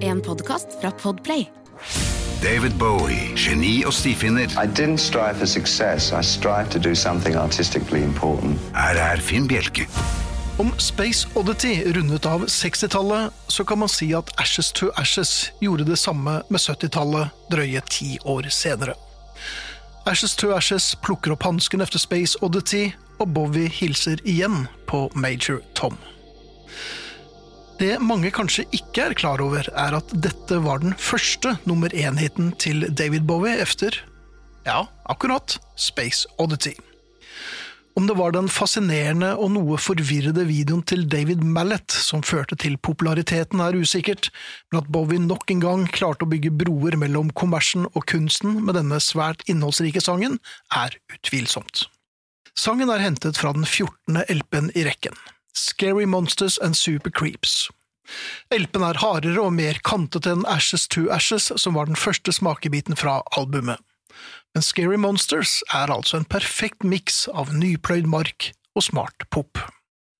En podkast fra Podplay. David Bowie, geni og stifinner. I didn't strive for success. I strived to do something artistically important. Her er Finn Bjelke. Om Space Oddity rundet av 60-tallet, så kan man si at Ashes to Ashes gjorde det samme med 70-tallet drøye ti år senere. Ashes to Ashes plukker opp hansken efter Space Oddity, og Bowie hilser igjen på Major Tom. Det mange kanskje ikke er klar over, er at dette var den første nummer én-hiten til David Bowie efter, ja, akkurat, Space Oddity. Om det var den fascinerende og noe forvirrede videoen til David Mallet som førte til populariteten, er usikkert, men at Bowie nok en gang klarte å bygge broer mellom kommersen og kunsten med denne svært innholdsrike sangen, er utvilsomt. Sangen er hentet fra den 14. LP-en i rekken, Scary Monsters and Super Creeps. LP-en er hardere og mer kantete enn Ashes to Ashes, som var den første smakebiten fra albumet. Men Scary Monsters er altså en perfekt miks av nypløyd mark og smart pop.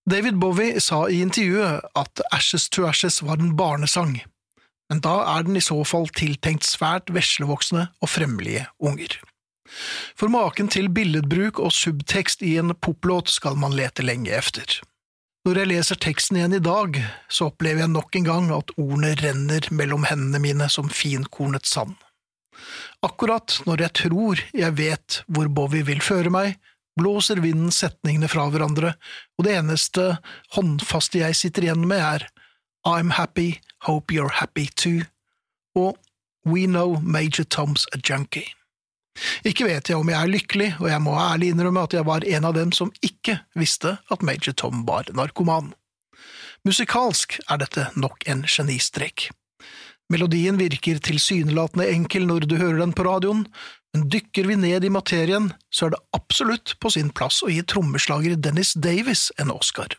David Bowie sa i intervjuet at Ashes to Ashes var en barnesang, men da er den i så fall tiltenkt svært veslevoksne og fremmelige unger. For maken til billedbruk og subtekst i en poplåt skal man lete lenge efter. Når jeg leser teksten igjen i dag, så opplever jeg nok en gang at ordene renner mellom hendene mine som finkornet sand. Akkurat når jeg tror jeg vet hvor Bowie vil føre meg, blåser vinden setningene fra hverandre, og det eneste håndfaste jeg sitter igjen med, er I'm happy, hope you're happy too, og We know Major Tom's a junkie. Ikke vet jeg om jeg er lykkelig, og jeg må ærlig innrømme at jeg var en av dem som ikke visste at Major Tom var narkoman. Musikalsk er dette nok en genistrek. Melodien virker tilsynelatende enkel når du hører den på radioen, men dykker vi ned i materien, så er det absolutt på sin plass å gi trommeslager Dennis Davis en Oscar.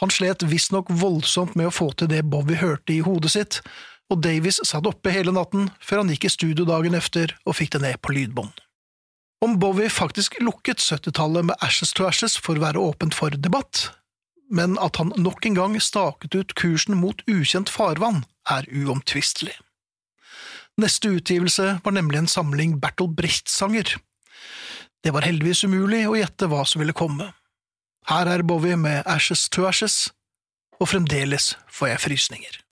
Han slet visstnok voldsomt med å få til det Bowie hørte i hodet sitt, og Davis satt oppe hele natten før han gikk i studio dagen efter og fikk det ned på lydbånd. Om Bowie faktisk lukket 70-tallet med Ashes to Ashes for å være åpent for debatt, men at han nok en gang staket ut kursen mot ukjent farvann, er uomtvistelig. Neste utgivelse var nemlig en samling Bertolt Brecht-sanger. Det var heldigvis umulig å gjette hva som ville komme. Her er Bowie med Ashes to Ashes, og fremdeles får jeg frysninger.